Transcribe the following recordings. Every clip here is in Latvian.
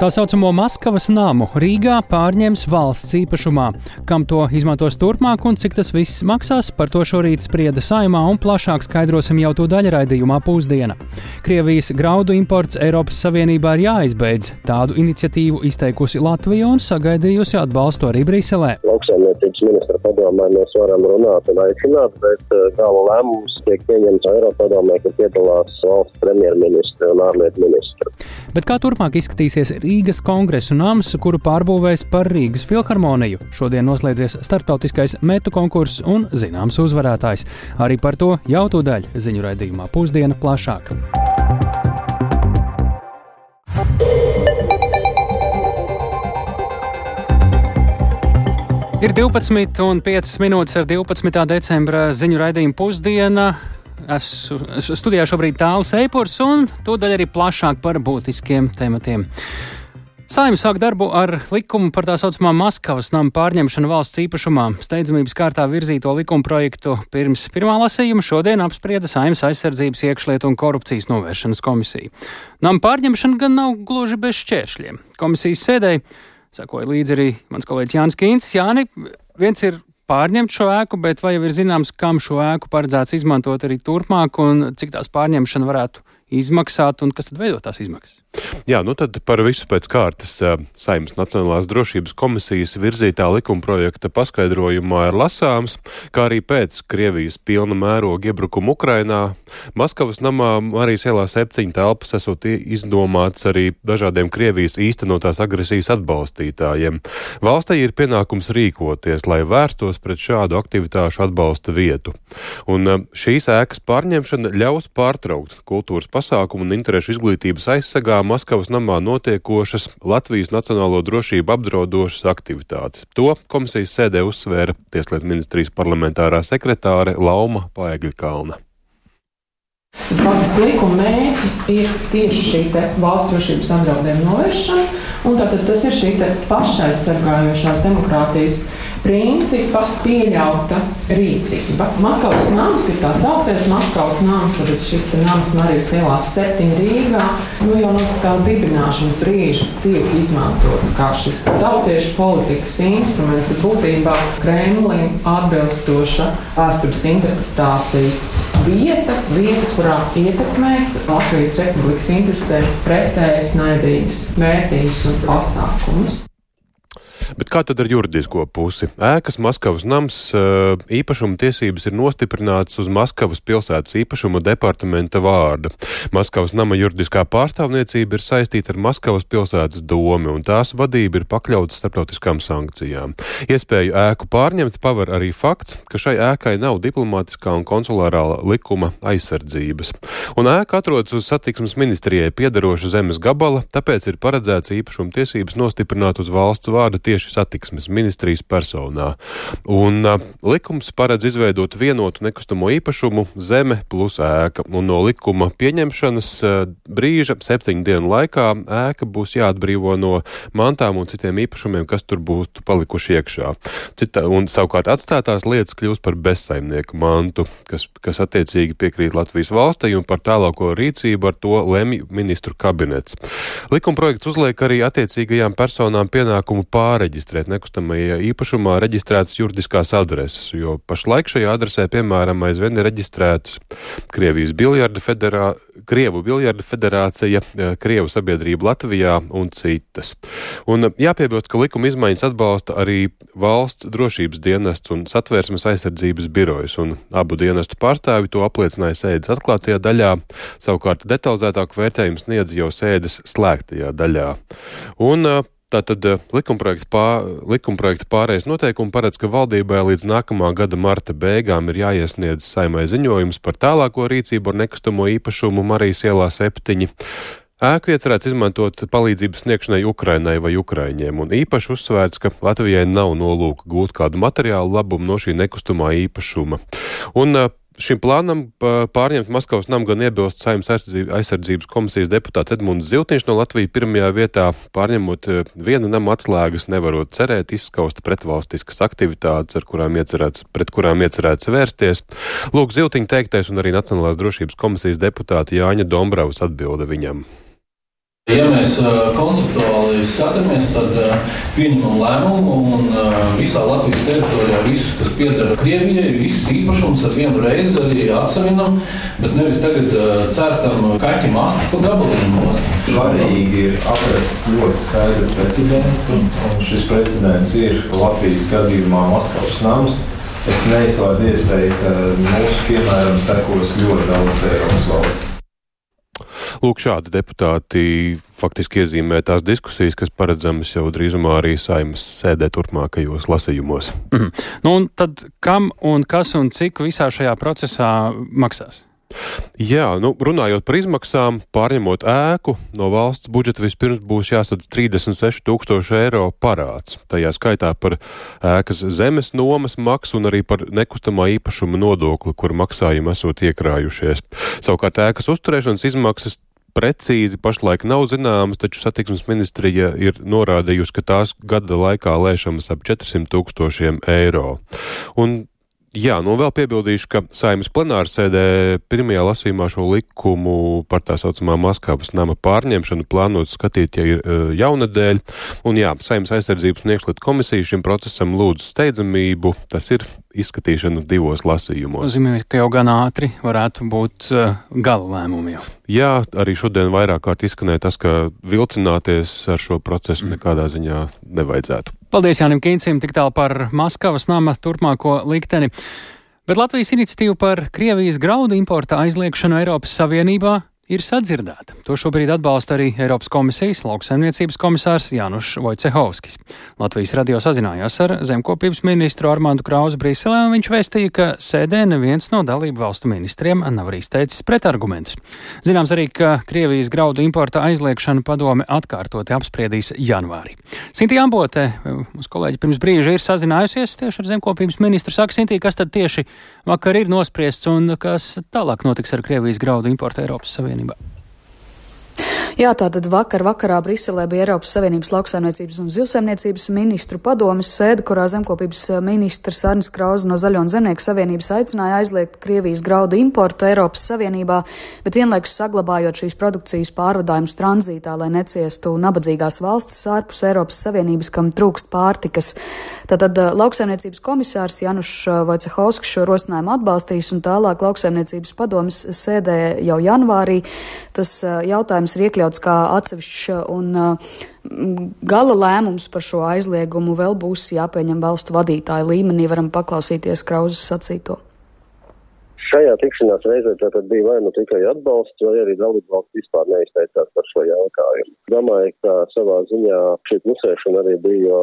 Tā saucamo Maskavas namu Rīgā pārņems valsts īpašumā. Kam to izmantos turpmāk un cik tas viss maksās, par to šorīt sprieda saimā un plašāk skaidrosim jau to daļraidījumā pusdiena. Krievijas graudu imports Eiropas Savienībā ir jāizbeidz. Tādu iniciatīvu izteikusi Latvija un sagaidījusi atbalstu arī Briselē. Lauksaimniecības ministra padomē mēs varam runāt un aicināt, bet eh, gala lēmums tiek pieņemts Eiropa padomē, kur piedalās valsts premjerministra un ārlietu ministra. Bet kā turpmāk izskatīsies Rīgas kongresu nams, kuru pārbūvēs par Rīgas filharmoniju? Šodien noslēdzies starptautiskais metu konkurss un zināms uzvarētājs. Arī par to jau tūdaļ ziņu raidījumā pusdiena plašāk. Ir 12 un 5 minūtes ar 12. decembra ziņu raidījumu pusdienu. Esmu studijā šobrīd tāls eipurs un tūdaļ arī plašāk par būtiskiem tematiem. Saimnes sāk darbu ar likumu par tā saucamā Maskavas nama pārņemšanu valsts īpašumā. Steidzamības kārtā virzīto likuma projektu pirms pirmā lasījuma šodien apsprieda Saimnes aizsardzības iekšlietu un korupcijas novēršanas komisija. Nama pārņemšana gan nav gluži bez šķēršļiem. Komisijas sēdēji sakoja līdzi arī mans kolēģis Jānis Kīns. Jāni, viens ir pārņemt šo ēku, bet vai jau ir zināms, kam šo ēku paredzēts izmantot arī turpmāk un cik tās pārņemšana varētu izmaksāt un kas tad veido tās izmaksas? Jā, nu tad par visu pēc kārtas Saimnes Nacionālās drošības komisijas virzītā likumprojekta paskaidrojumā ir lasāms, kā arī pēc Krievijas pilna mēroga iebrukuma Ukrainā Maskavas namā Marijas ielā septiņi telpas esot izdomāts arī dažādiem Krievijas īstenotās agresijas atbalstītājiem. Valstī ir pienākums rīkoties, lai vērstos pret šādu aktivitāšu atbalsta vietu. Un šīs ēkas pārņemšana ļaus pārtraukt kultūras pasākumu pasākumu un interešu izglītības aizsargā Maskavas namā notiekošas Latvijas nacionālo drošību apdraudošas aktivitātes. To komisijas sēdē uzsvēra Tieslietu ministrijas parlamentārā sekretāre Lauma Paegļkalna. Pats likuma mērķis ir tieši šī valsts drošības apdraudējuma novēršana, un tātad tas ir šī pašaizsargājošās demokrātijas principa pieļauta rīcība. Maskavas nams ir tā sauktais Maskavas nams, tad šis nams Marijas ielās septiņi Rīgā, nu jau no tā dibināšanas brīža tiek izmantots kā šis tautiešu politikas instruments, bet būtībā Kremlim atbilstoša vēstures interpretācijas vieta, vieta, kurā ietekmēt Latvijas Republikas interesē pretējas naidīgas vērtības un pasākumus. Bet kā tad ar juridisko pusi? Ēkas Maskavas nams eh, īpašuma tiesības ir nostiprināts uz Maskavas pilsētas īpašuma departamenta vārda. Maskavas nama juridiskā pārstāvniecība ir saistīta ar Maskavas pilsētas domu, un tās vadība ir pakļauta starptautiskām sankcijām. Iespēju ēku pārņemt paver arī fakts, ka šai ēkai nav diplomātiskā un konsulārā likuma aizsardzības. Un ēka atrodas uz satiksmes ministrijai piedaroša zemes gabala, tāpēc ir paredzēts īpašuma tiesības nostiprināt uz valsts vārda tieši tieši satiksmes ministrijas personā. Un uh, likums paredz izveidot vienotu nekustamo īpašumu zeme plus ēka, un no likuma pieņemšanas uh, brīža septiņu dienu laikā ēka būs jāatbrīvo no mantām un citiem īpašumiem, kas tur būtu palikuši iekšā. Cita, un savukārt atstātās lietas kļūst par bezsaimnieku mantu, kas, kas attiecīgi piekrīt Latvijas valstī un par tālāko rīcību ar to lemj ministru kabinets. Likumprojekts uzliek arī attiecīgajām personām pienākumu pāreģi jāreģistrēt nekustamajā īpašumā reģistrētas juridiskās adreses, jo pašlaik šajā adresē, piemēram, aizvien ir reģistrētas Krievijas biljarda federā, Krievu biljarda federācija, eh, Krievu sabiedrība Latvijā un citas. Un eh, jāpiebilst, ka likuma izmaiņas atbalsta arī valsts drošības dienests un satvērsmes aizsardzības birojas, un abu dienestu pārstāvi to apliecināja sēdes atklātajā daļā, savukārt detalizētāku vērtējumu sniedz jau sēdes slēgtajā daļā. Un, eh, Tātad eh, likumprojekta, pār, likumprojekta pārējais noteikumi paredz, ka valdībai līdz nākamā gada marta beigām ir jāiesniedz saimai ziņojums par tālāko rīcību ar nekustamo īpašumu Marijas ielā septiņi. Ēku iecerēts izmantot palīdzības sniegšanai Ukrainai vai Ukraiņiem, un īpaši uzsvērts, ka Latvijai nav nolūka gūt kādu materiālu labumu no šī nekustamā īpašuma. Un eh, Šim plānam pārņemt Maskavas namu gan iebilst Saimnes aizsardzības komisijas deputāts Edmunds Ziltiņš no Latvijas pirmajā vietā, pārņemot e, viena nama atslēgas, nevarot cerēt izskaust pretvalstiskas aktivitātes, ar kurām iecerēts, pret kurām iecerēts vērsties. Lūk, Ziltiņa teiktais un arī Nacionālās drošības komisijas deputāta Jāņa Dombravas atbilda viņam. Ja mēs konceptuāli skatāmies, tad pieņemam lēmumu un visā Latvijas teritorijā visus, kas pieder Krievijai, visus īpašumus ar vienu reizi arī atsevinam, bet nevis tagad cērtam kaķim astu pa gabaliem. Svarīgi ir atrast ļoti skaidru precedentu, un šis precedents ir Latvijas gadījumā Maskavas nams. Es neizslēdzu iespēju, ka mūsu piemēram sekos ļoti daudz Eiropas valsts. Lūk, šādi deputāti faktiski iezīmē tās diskusijas, kas paredzamas jau drīzumā arī saimas sēdē turpmākajos lasījumos. Mm nu, un tad kam un kas un cik visā šajā procesā maksās? Jā, nu, runājot par izmaksām, pārņemot ēku, no valsts budžeta vispirms būs jāsadz 36,000 eiro parāds. Tajā skaitā par ēkas zemes nomas maksu un arī par nekustamā īpašuma nodokli, kur maksājumi esot iekrājušies. Savukārt ēkas uzturēšanas izmaksas precīzi pašlaik nav zināmas, taču satiksmes ministrija ir norādījusi, ka tās gada laikā lēšamas ap 400 tūkstošiem eiro. Un Jā, nu vēl piebildīšu, ka saimnes plenārsēdē pirmajā lasījumā šo likumu par tā saucamā Maskavas nama pārņemšanu plānot skatīt jau ir uh, jaunadēļ. Un jā, saimnes aizsardzības un iekšlietu komisija šim procesam lūdz steidzamību. Tas ir izskatīšanu divos lasījumos. Nozīmē, ka jau gan ātri varētu būt uh, gala lēmumi. Jau. Jā, arī šodien vairāk kārt izskanēja tas, ka vilcināties ar šo procesu mm. nekādā ziņā nevajadzētu. Paldies Jānim Kīncim tik tālu par Maskavas nama turpmāko likteni. Bet Latvijas iniciatīva par Krievijas graudu importa aizliekšanu Eiropas Savienībā ir sadzirdēta. To šobrīd atbalsta arī Eiropas komisijas lauksaimniecības komisārs Jānušs Vojcehovskis. Latvijas radio sazinājās ar zemkopības ministru Armāndu Krauzu Briselē, un viņš vēstīja, ka sēdē neviens no dalību valstu ministriem nav arī izteicis pretargumentus. Zināms arī, ka Krievijas graudu importa aizliekšanu padome atkārtoti apspriedīs janvārī. Sinti Ambote, mūsu kolēģi pirms brīža ir sazinājusies tieši ar zemkopības ministru. Saka, Sinti, kas tad tieši vakar ir nospriests un kas tālāk notiks ar Krievijas graudu importu Eiropas Savienībā? Savienībā. Jā, tātad vakar vakarā Briselē bija Eiropas Savienības lauksaimniecības un zivsaimniecības ministru padomes sēde, kurā zemkopības eh, ministrs Arnis Krauze no Zaļo un Zemnieku savienības aicināja aizliegt Krievijas graudu importu Eiropas Savienībā, bet vienlaikus saglabājot šīs produkcijas pārvadājumus tranzītā, lai neciestu nabadzīgās valstis ārpus Eiropas Savienības, kam trūkst pārtikas. Tātad eh, lauksaimniecības komisārs Janušs eh, Vojcehovskis šo rosinājumu atbalstīs un tālāk lauksaimniecības padomes sēdē jau janvārī. Tas jautājums ir iekļauts iekļauts kā atsevišķs un uh, gala lēmums par šo aizliegumu vēl būs jāpieņem valstu vadītāju līmenī. Varam paklausīties Krauzes sacīto. Šajā tikšanās reizē tātad bija vai nu tikai atbalsts, vai arī dalību valsts vispār neizteicās par šo jautājumu. Domāju, ka savā ziņā šī klusēšana arī bija,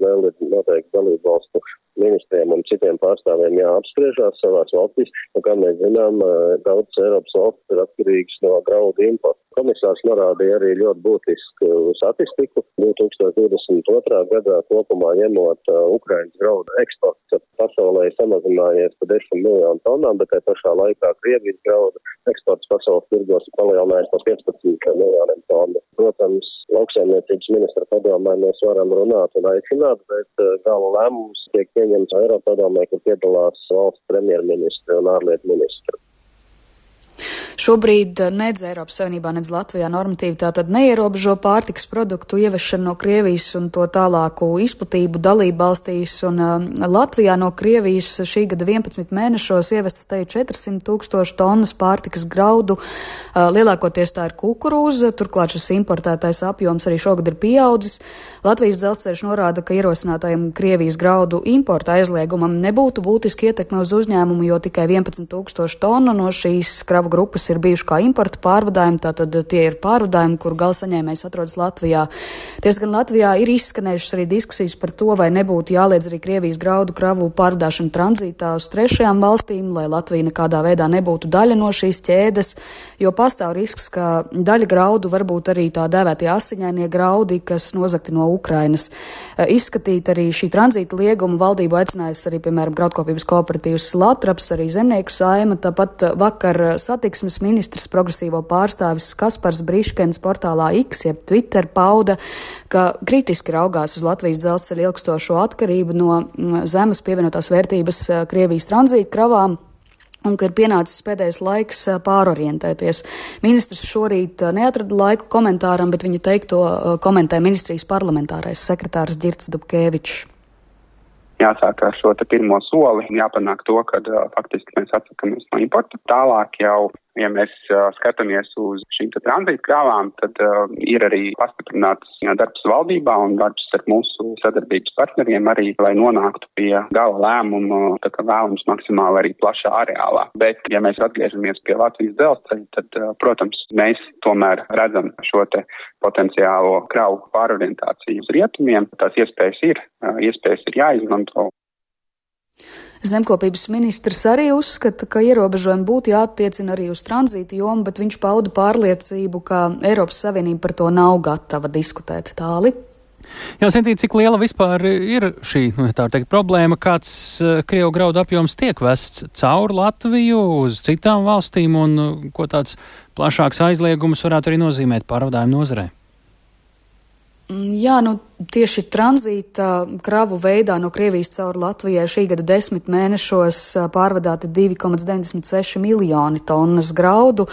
vēl ir noteikti dalību valstu ministriem un citiem pārstāvjiem jāapspriežās savās valstīs. Un, kā mēs zinām, daudz Eiropas valsts ir atkarīgas no graudu importa. Komisārs norādīja arī ļoti būtisku statistiku. 2022. gadā kopumā ņemot Ukrainas graudu eksports pasaulē samazinājies par 10 miljonu tonām, bet tajā pašā laikā Krievijas graudu eksports pasaules tirgos ir palielinājies par 15 miljoniem tonu. Protams, lauksaimniecības ministra padomē mēs varam runāt un aicināt, bet gala lēmums tiek pieņemts Eiropa padomē, kur piedalās valsts premjerministri un ārlietu ministri. Šobrīd eh, nedz Eiropas Savienībā, nedz Latvijā normatīvi tātad neierobežo pārtiks produktu ievešanu no Krievijas un to tālāku izplatību dalību valstīs. Un uh, Latvijā no Krievijas šī gada 11 mēnešos ievestas te 400 tūkstoši tonnas pārtikas graudu. Uh, lielākoties tā ir kukurūza, turklāt šis importētais apjoms arī šogad ir pieaudzis. Latvijas dzelzceļš norāda, ka ierosinātajam Krievijas graudu importa aizliegumam nebūtu būtiski ietekme uz uzņēmumu, jo tikai 11 tūkstoši tonu no šīs kravu grupas kas ir bijuši kā importa pārvadājumi, tātad tie ir pārvadājumi, kur gala saņēmējs atrodas Latvijā. Tiesa gan Latvijā ir izskanējušas arī diskusijas par to, vai nebūtu jāliedz arī Krievijas graudu kravu pārvadāšanu tranzītā uz trešajām valstīm, lai Latvija nekādā veidā nebūtu daļa no šīs ķēdes, jo pastāv risks, ka daļa graudu varbūt arī tā dēvētie asiņainie graudi, kas nozakti no Ukrainas. Izskatīt arī šī tranzīta lieguma valdību aicinājusi arī, piemēram, graudkopības kooperatīvas Latraps, arī zemnieku saima, tāpat vakar satiksmes Kultūras ministrs progresīvo pārstāvis Kaspars Briškens portālā X, jeb Twitter, pauda, ka kritiski raugās uz Latvijas dzelzceļa ilgstošo atkarību no mm, zemes pievienotās vērtības Krievijas tranzīta kravām un ka ir pienācis pēdējais laiks pārorientēties. Ministrs šorīt neatrada laiku komentāram, bet viņa teikto komentē ministrijas parlamentārais sekretārs Girts Dubkevičs. Jāsāk ar šo pirmo soli, jāpanāk to, ka uh, faktiski mēs atsakamies no importa. Tālāk jau Ja mēs uh, skatāmies uz šīm tranzīta krāvām, tad uh, ir arī pastiprināts jā, darbs valdībā un darbs ar mūsu sadarbības partneriem arī, lai nonāktu pie gala lēmuma, tā kā vēlams maksimāli arī plašā areālā. Bet, ja mēs atgriežamies pie Latvijas dzelzceļa, tad, uh, protams, mēs tomēr redzam šo te potenciālo kravu pārorientāciju uz rietumiem. Tās iespējas ir, uh, iespējas ir jāizmanto. Zemkopības ministrs arī uzskata, ka ierobežojumi būtu jāattiecina arī uz tranzītu jomu, bet viņš pauda pārliecību, ka Eiropas Savienība par to nav gatava diskutēt tāli. Jā, Sintīt, cik liela vispār ir šī teikt, problēma, kāds uh, Krievu graudu apjoms tiek vests cauri Latviju uz citām valstīm un uh, ko tāds plašāks aizliegums varētu arī nozīmēt pārvadājumu nozarei? Mm, jā, nu tieši tranzīta kravu veidā no Krievijas caur Latvijai šī gada desmit mēnešos pārvadāti 2,96 miljoni tonnas graudu,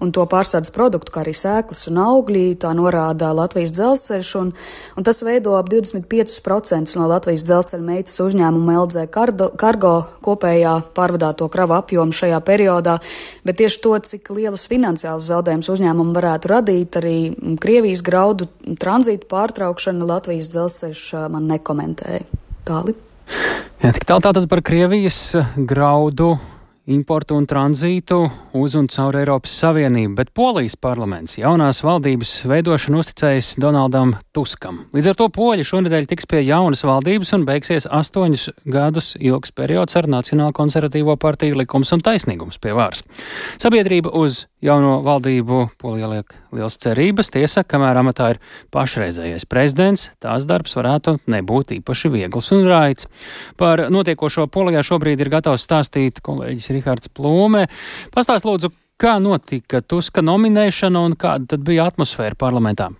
un to pārsādes produktu, kā arī sēklas un augļi, tā norāda Latvijas dzelzceļš, un, un tas veido ap 25% no Latvijas dzelzceļa meitas uzņēmuma LZ Kardo, Kargo kopējā pārvadāto kravu apjomu šajā periodā, bet tieši to, cik lielus finansiālus zaudējumus uzņēmumu varētu radīt, arī Krievijas graudu tranzītu pārtraukšana Latvijas Latvijas dzelzceļš man nekomentēja. Tāli. Jā, tik tālu tātad par Krievijas graudu importu un tranzītu uz un caur Eiropas Savienību, bet Polijas parlaments jaunās valdības veidošanu uzticējis Donaldam Tuskam. Līdz ar to poļi šonadēļ tiks pie jaunas valdības un beigsies astoņus gadus ilgs periods ar Nacionālo konservatīvo partiju likums un taisnīgums pie vārs. Sabiedrība uz jauno valdību Polijā liek liels cerības, tiesa, kamēr amatā ir pašreizējais prezidents, tās darbs varētu nebūt īpaši viegls un raids. Par notiekošo Polijā šobrīd ir gatavs stāstīt kolēģis Rihards Plūme. Pastāst lūdzu, kā notika Tuska nominēšana un kāda tad bija atmosfēra parlamentā?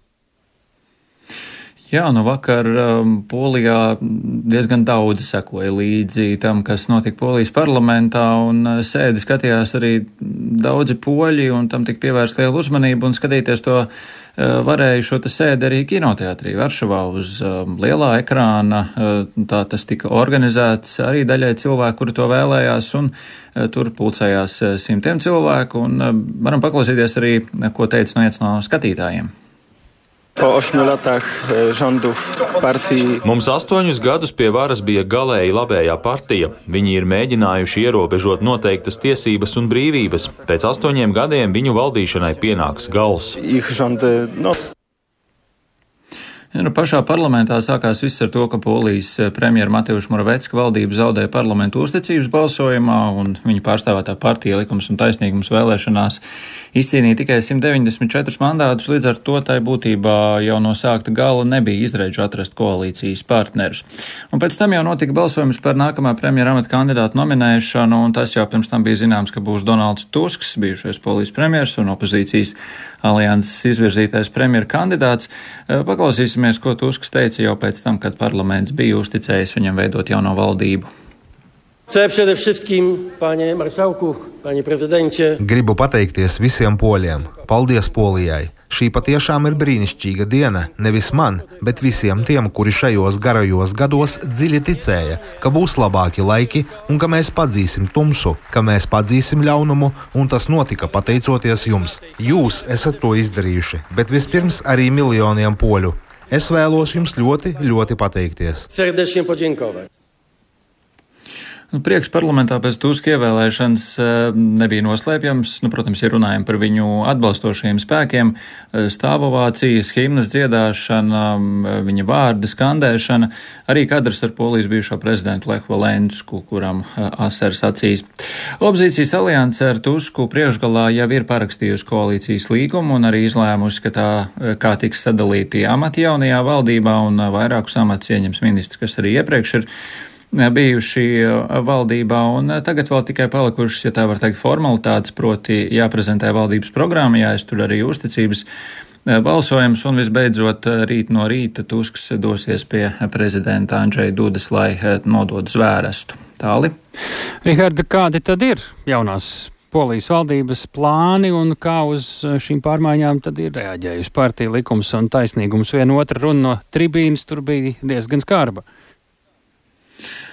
Jā, nu vakar um, Polijā diezgan daudz sekoja līdzi tam, kas notika Polijas parlamentā, un uh, sēdi skatījās arī daudzi poļi, un tam tika pievērsta liela uzmanība, un skatīties to uh, varēja šo sēdi arī kinoteātrī Varšavā uz um, lielā ekrāna. Uh, tā tas tika organizēts arī daļai cilvēku, kuri to vēlējās, un uh, tur pulcējās simtiem cilvēku, un varam paklausīties arī, ko teica viens no skatītājiem. Po ośmiu latach e, rządów partii. Mums astoņus gadus pie varas bija galēji labējā partija. Viņi ir mēģinājuši ierobežot noteiktas tiesības un brīvības. Pēc astoņiem gadiem viņu valdīšanai pienāks gals. Ich rządy, no. Ja, nu, pašā parlamentā sākās viss ar to, ka Polijas eh, premjera Mateuša Moravecka valdība zaudēja parlamentu uzticības balsojumā, un viņa pārstāvētā partija likums un taisnīgums vēlēšanās izcīnīja tikai 194 mandātus, līdz ar to tai būtībā jau no sākta gala nebija izredzu atrast koalīcijas partnerus. Un pēc tam jau notika balsojums par nākamā premjera amata kandidātu nominēšanu, un tas jau pirms tam bija zināms, ka būs Donalds Tusks, bijušais Polijas premjers un opozīcijas alianses izvirzītais premjera kandidāts. Eh, paklausīsimies, ko Tusks teica jau pēc tam, kad parlaments bija uzticējis viņam veidot jauno valdību. Gribu pateikties visiem poļiem. Paldies Polijai! Šī patiešām ir brīnišķīga diena nevis man, bet visiem tiem, kuri šajos garajos gados dziļi ticēja, ka būs labāki laiki un ka mēs padzīsim tumsu, ka mēs padzīsim ļaunumu, un tas notika pateicoties jums. Jūs esat to izdarījuši, bet vispirms arī miljoniem poļu. Es vēlos jums ļoti, ļoti pateikties. Serdecznie podziękować. Nu, prieks parlamentā pēc Tuska ievēlēšanas eh, nebija noslēpjams. Nu, protams, ja runājam par viņu atbalstošiem spēkiem, eh, stāvovācijas, himnas dziedāšana, eh, viņa vārda skandēšana, arī kadrs ar polijas bijušo prezidentu Lehu Valensku, kuram asars acīs. Opozīcijas alianse ar Tusku priekšgalā jau ir parakstījusi koalīcijas līgumu un arī izlēmusi, ka tā kā tiks sadalīti amati jaunajā valdībā un vairākus amatus ieņems ministrs, kas arī iepriekš ir bijuši valdībā, un tagad vēl tikai palikušas, ja tā var teikt, formalitātes, proti jāprezentē valdības programma, jāiztur arī uzticības balsojums, un visbeidzot rīt no rīta Tusks dosies pie prezidenta Andžeja Dudas, lai nodod zvērestu. Tāli. Riharda, kādi tad ir jaunās Polijas valdības plāni un kā uz šīm pārmaiņām tad ir reaģējusi partija likums un taisnīgums. Viena otra runa no tribīnas tur bija diezgan skarba.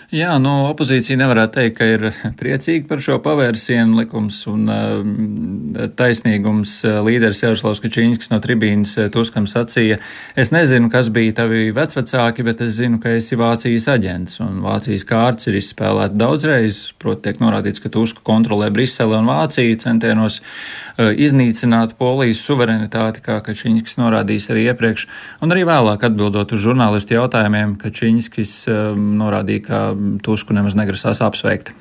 Jā, nu, opozīcija nevarētu teikt, ka ir priecīga par šo pavērsienu likums un uh, taisnīgums. Līderis Jaroslavs Kačīnskis no tribīnas Tuskam sacīja, es nezinu, kas bija tavi vecvecāki, bet es zinu, ka esi Vācijas aģents, un Vācijas kārts ir izspēlēta daudzreiz, proti tiek norādīts, ka Tusku kontrolē Brisele un Vācija centienos iznīcināt Polijas suverenitāti, kā Kačīnskis norādījis arī iepriekš, un arī vēlāk atbildot uz žurnālistu jautājumiem, Kačīnskis norādīja, ka Tusku nemaz negrasās apsveikt.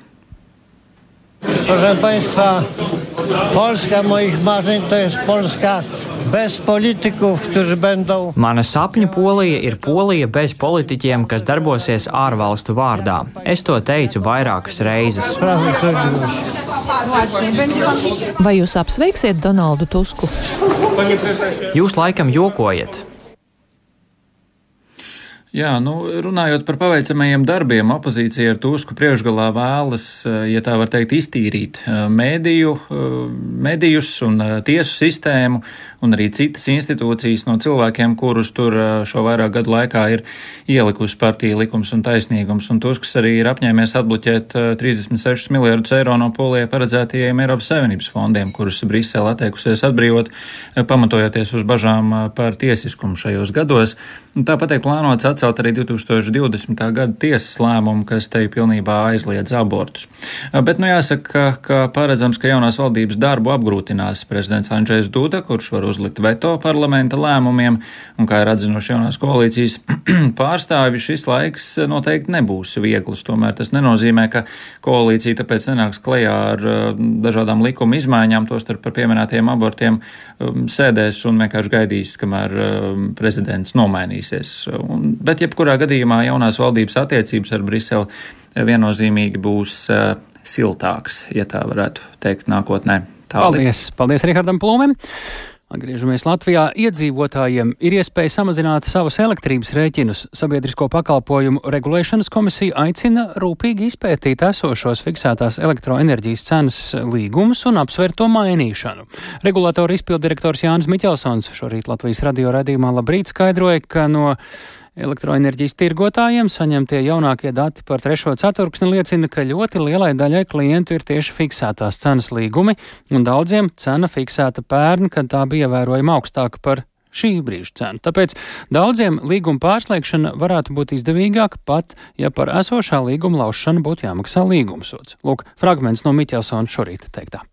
Proszę Państwa, Polska moich marzeń to jest Polska bez polityków, którzy będą. Mana sapņu polija ir polija bez politiķiem, kas darbosies ārvalstu vārdā. Es to teicu vairākas reizes. Vai jūs apsveiksiet Donaldu Tusku? Jūs laikam jokojat. Jā, nu, runājot par paveicamajiem darbiem, opozīcija ar Tusku priekšgalā vēlas, eh, ja tā var teikt, iztīrīt eh, mēdīju, eh, medijus un tiesu sistēmu un arī citas institūcijas no cilvēkiem, kurus tur šo vairāk gadu laikā ir ielikusi partija likums un taisnīgums. Un Tusks arī ir apņēmies atbloķēt 36 miljardus eiro no polijai paredzētajiem Eiropas Savienības fondiem, kurus Brisele atteikusies atbrīvot, pamatojoties uz bažām par tiesiskumu šajos gados. Tāpat tiek plānots atcelt arī 2020. gada tiesas lēmumu, kas te pilnībā aizliedz abortus. Bet, nu jāsaka, ka paredzams, ka jaunās valdības darbu apgrūtinās prezidents Andrzejs Duda, kurš var uzlikt veto parlamenta lēmumiem, un kā ir atzinuši jaunās koalīcijas pārstāvi, šis laiks noteikti nebūs viegls. Tomēr tas nenozīmē, ka koalīcija tāpēc nenāks klajā ar dažādām likuma izmaiņām, tostarp par pieminētiem abortiem, sēdēs un vienkārši gaidīs, kamēr prezidents nomainīs mainīsies. Un, bet jebkurā gadījumā jaunās valdības attiecības ar Briseli viennozīmīgi būs uh, siltāks, ja tā varētu teikt, nākotnē. Tālāk. Paldies! Paldies Rihardam Plūmēm! Atgriežamies Latvijā. Iedzīvotājiem ir iespēja samazināt savus elektrības rēķinus. Sabiedrisko pakalpojumu regulēšanas komisija aicina rūpīgi izpētīt esošos fiksētās elektroenerģijas cenas līgumus un apsvērt to mainīšanu. Regulātora izpildirektors Jānis Miķelsons šorīt Latvijas radio radījumā labrīt skaidroja, ka no Elektroenerģijas tirgotājiem saņemtie jaunākie dati par trešo ceturksni liecina, ka ļoti lielai daļai klientu ir tieši fiksētās cenas līgumi, un daudziem cena fiksēta pērn, kad tā bija ievērojami augstāka par šī brīža cenu. Tāpēc daudziem līguma pārslēgšana varētu būt izdevīgāka pat, ja par esošā līguma laušanu būtu jāmaksā līgumsots. Lūk, fragments no Miķelsona šorīt teiktā.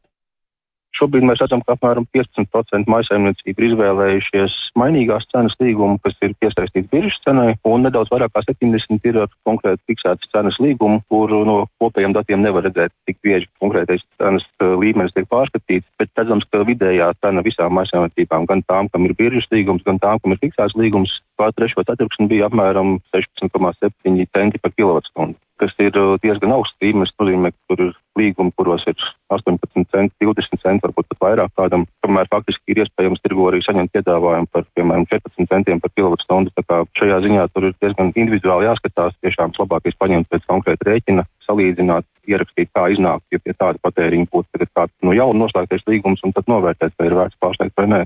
Šobrīd mēs redzam, ka apmēram 15% maisaimniecību ir izvēlējušies mainīgās cenas līgumu, kas ir piesaistīts biržas cenai, un nedaudz vairāk kā 70% ir ar konkrēti fiksētas cenas līgumu, kur no kopējiem datiem nevar redzēt, cik bieži konkrētais cenas uh, līmenis tiek pārskatīts. Bet redzams, ka vidējā cena visām maisaimniecībām, gan tām, kam ir biržas līgums, gan tām, kam ir fiksēts līgums, pār trešo ceturksni bija apmēram 16,7 centi par kilovatstundu kas ir uh, diezgan augsts līmenis. Tas nozīmē, ka tur ir līgumi, kuros ir 18 centi, 20 centi, varbūt pat vairāk kādam. Tomēr faktiski ir iespējams tirgo arī saņemt piedāvājumu par piemēram 14 centiem par kilovatstundu. Šajā ziņā tur ir diezgan individuāli jāskatās, tiešām labākais paņemt pēc konkrēta rēķina, salīdzināt, ierakstīt, kā iznāk, ja pie tāda patēriņa būtu kāds no jauna noslēgtais līgums, un tad novērtēt, vai ir vērts pārsteigt vai nē.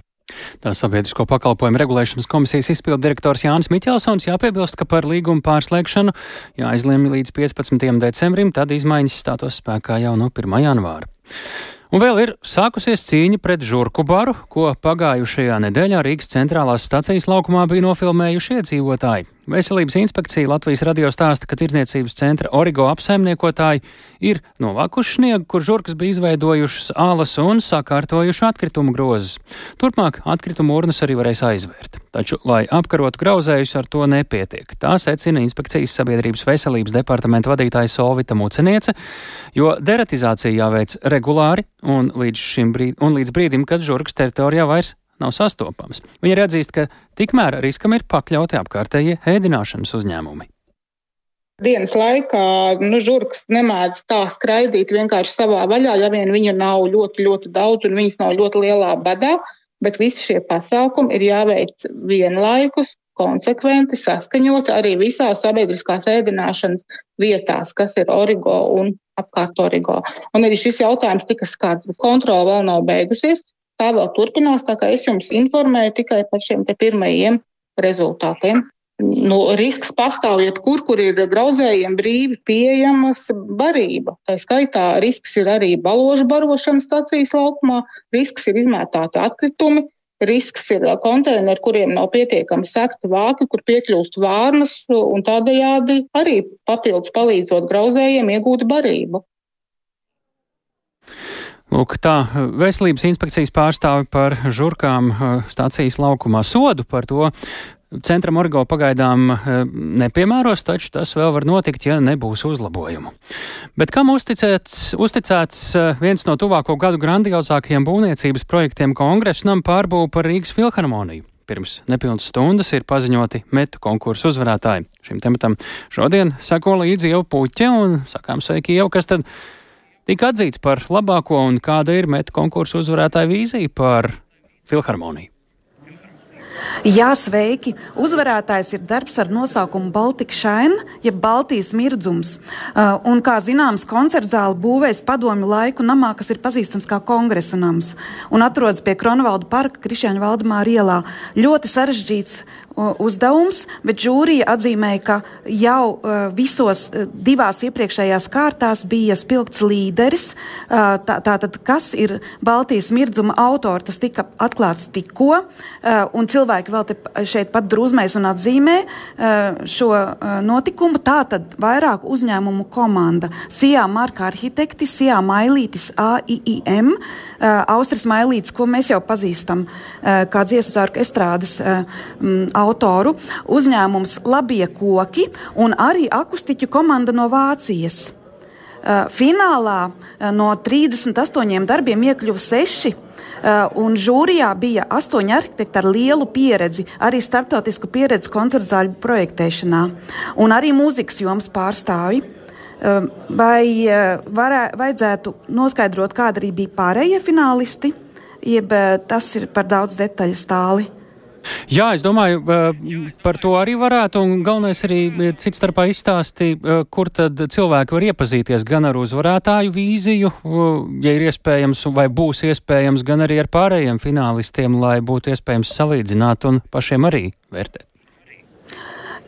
Tā sabiedrisko pakalpojumu regulēšanas komisijas izpildu direktors Jānis Miķelsons jāpiebilst, ka par līgumu pārslēgšanu jāizlemj līdz 15. decembrim, tad izmaiņas stātos spēkā jau no 1. janvāra. Un vēl ir sākusies cīņa pret žurku baru, ko pagājušajā nedēļā Rīgas centrālās stacijas laukumā bija nofilmējuši iedzīvotāji. Veselības inspekcija Latvijas radio stāsta, ka tirdzniecības centra Origo apsaimniekotāji ir novākuši sniegu, kur žurkas bija izveidojušas ālas un sakārtojuši atkritumu grozes. Turpmāk atkritumu urnas arī varēs aizvērt. Taču, lai apkarotu grauzējus, ar to nepietiek. Tā secina inspekcijas sabiedrības veselības departamenta vadītāja Solvita Muceniece, jo deratizācija jāveic regulāri un līdz, brīd, un līdz brīdim, kad žurkas teritorijā vairs nav sastopams. Viņi ir atzīst, ka tikmēr riskam ir pakļauti apkārtējie ēdināšanas uzņēmumi. Dienas laikā nu, žurkas nemēdz tā skraidīt vienkārši savā vaļā, ja vien viņu nav ļoti, ļoti daudz un viņas nav ļoti lielā badā. bet visi šie pasākumi ir jāveic vienlaikus, konsekventi, saskaņoti arī visās sabiedriskās ēdināšanas vietās, kas ir origo un apkārt origo. Un arī šis jautājums tika skārts, bet kontrola vēl nav beigusies. Tā vēl turpinās, tā kā es jums informēju tikai par šiem pirmajiem rezultātiem. Nu, risks pastāv jebkur, kur ir grauzējiem brīvi pieejamas barība. Tā skaitā risks ir arī baložu barošanas stacijas laukumā, risks ir izmētāti atkritumi, risks ir konteineri, kuriem nav pietiekami sekti vāki, kur piekļūst vārnas un tādējādi arī papildus palīdzot grauzējiem iegūt barību. Lūk, tā veselības inspekcijas pārstāvi par žurkām stācijas laukumā sodu par to. Centram Orgo pagaidām nepiemēros, taču tas vēl var notikt, ja nebūs uzlabojumu. Bet kam uzticēts, uzticēts viens no tuvāko gadu grandiozākajiem būvniecības projektiem kongresu nam pārbūvu par Rīgas filharmoniju? Pirms nepilnas stundas ir paziņoti metu konkursu uzvarētāji. Šim tematam šodien sako līdzi jau puķe un sakām sveiki jau, kas tad tika atzīts par labāko un kāda ir metu konkursu uzvarētāja vīzija par filharmoniju. Jā, sveiki! Uzvarētājs ir darbs ar nosaukumu Baltika Shine, jeb Baltijas mirdzums. Uh, un, kā zināms, koncertzāli būvēs padomju laiku namā, kas ir pazīstams kā kongresa nams un atrodas pie Kronvalda parka Krišņāņa Valdemāra ielā. Ļoti sarežģīts uzdevums, bet žūrija atzīmēja, ka jau visos divās iepriekšējās kārtās bija spilgts līderis. Tātad, kas ir Baltijas mirdzuma autori, tas tika atklāts tikko, un cilvēki vēl šeit pat drūzmēs un atzīmē šo notikumu. Tātad vairāk uzņēmumu komanda Sijā Marka arhitekti, Sijā Mailītis AIIM, Austris Mailītis, ko mēs jau pazīstam kā dziesmu zārku estrādes autors autoru, uzņēmums Labie koki un arī akustiķu komanda no Vācijas. Uh, finālā uh, no 38 darbiem iekļuva seši, uh, un žūrijā bija astoņi arhitekti ar lielu pieredzi, arī starptautisku pieredzi koncertzāļu projektēšanā, un arī mūzikas jomas pārstāvi. Vai varē, vajadzētu noskaidrot, kāda arī bija pārējie finālisti, jeb tas ir par daudz detaļu stāli? Jā, es domāju, par to arī varētu, un galvenais arī cits starpā izstāstīt, kur tad cilvēki var iepazīties gan ar uzvarētāju vīziju, ja ir iespējams, vai būs iespējams, gan arī ar pārējiem finālistiem, lai būtu iespējams salīdzināt un pašiem arī vērtēt.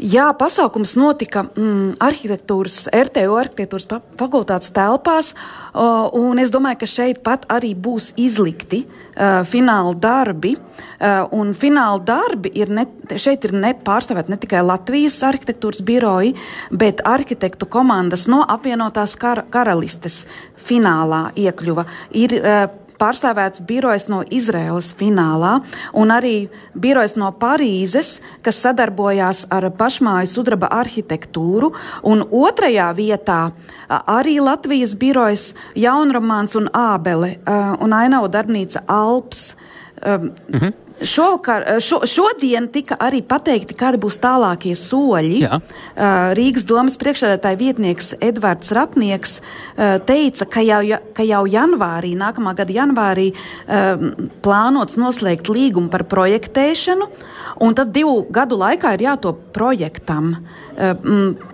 Jā, pasākums notika mm, arhitektūras, RTO arhitektūras fakultātes telpās, uh, un es domāju, ka šeit pat arī būs izlikti uh, fināla darbi. Uh, un fināla darbi ir ne, šeit ir ne pārstāvēt ne tikai Latvijas arhitektūras biroji, bet arhitektu komandas no apvienotās kar karalistes finālā iekļuva. Ir, uh, pārstāvēts birojs no Izraēlas finālā un arī birojs no Parīzes, kas sadarbojās ar pašmāju sudraba arhitektūru. Un otrajā vietā arī Latvijas birojs Jaunromāns un Ābele un Ainava darbnīca Alps. Um, mhm. Šovakar, eh, šo, šodien tika arī pateikti, kādi būs tālākie soļi. Jā. Eh, Rīgas domas priekšsēdētāja vietnieks Edvards Ratnieks eh, teica, ka jau, ka jau janvārī, nākamā gada janvārī, plānots noslēgt līgumu par projektēšanu, un tad divu gadu laikā ir jātop projektam.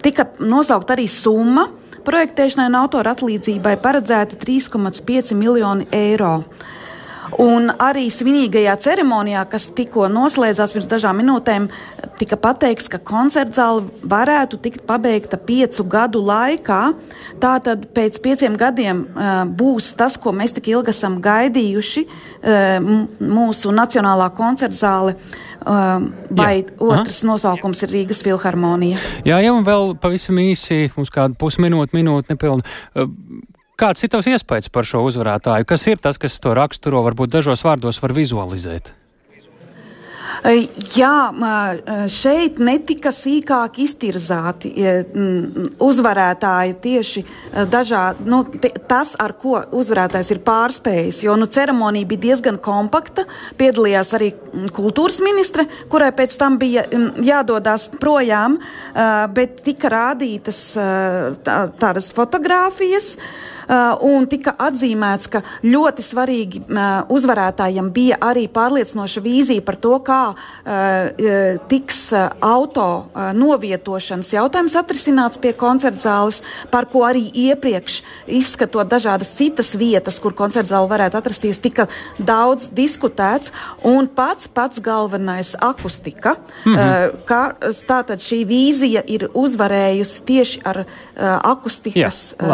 Tika nosaukt arī summa projektēšanai un autora atlīdzībai paredzēta 3,5 miljoni eiro. Un arī svinīgajā ceremonijā, kas tikko noslēdzās pirms dažām minūtēm, tika pateikts, ka koncertzāle varētu tikt pabeigta piecu gadu laikā. Tātad pēc pieciem gadiem uh, būs tas, ko mēs tik ilgi esam gaidījuši, uh, mūsu nacionālā koncertzāle. Uh, vai Jā. otrs Aha. nosaukums ir Rīgas filharmonija? Jā, jau vēl pavisam īsi, mums kādu pusminūti, minūti nepilnu. Kāds ir tavs iespējas par šo uzvarētāju? Kas ir tas, kas to raksturo, varbūt dažos vārdos var vizualizēt? Jā, šeit netika sīkāk iztirzāti uzvarētāji tieši dažādi, nu, tas, ar ko uzvarētājs ir pārspējis, jo nu, ceremonija bija diezgan kompakta, piedalījās arī kultūras ministre, kurai pēc tam bija jādodas projām, bet tika rādītas tādas fotogrāfijas. Un tika atzīmēts, ka ļoti svarīgi uzvarētājiem bija arī pārliecinoša vīzija par to, kā tiks auto novietošanas jautājums atrisināts pie koncerta zāles, par ko arī iepriekš izskatot dažādas citas vietas, kur koncerta zāle varētu atrasties, tika daudz diskutēts, un pats pats galvenais akustika, mm -hmm. ka tātad šī vīzija ir uzvarējusi tieši ar akustikas Jā,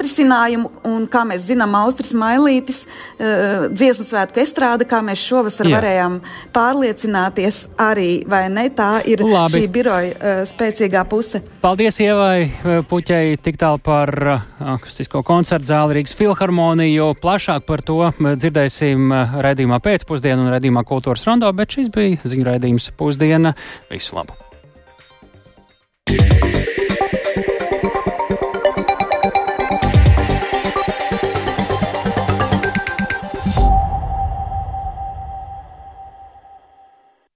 atrisinājumu, un kā mēs zinām, Austris Mailītis, dziesmu svētku estrāde, kā mēs šovasar Jā. varējām pārliecināties arī, vai ne, tā ir labi. šī biroja spēcīgā puse. Paldies Ievai Puķei tik tālu par akustisko koncertu zāli Rīgas filharmoniju, plašāk par to dzirdēsim raidījumā pēcpusdienu un raidījumā kultūras rondo, bet šis bija ziņu raidījums pusdiena. Visu labu!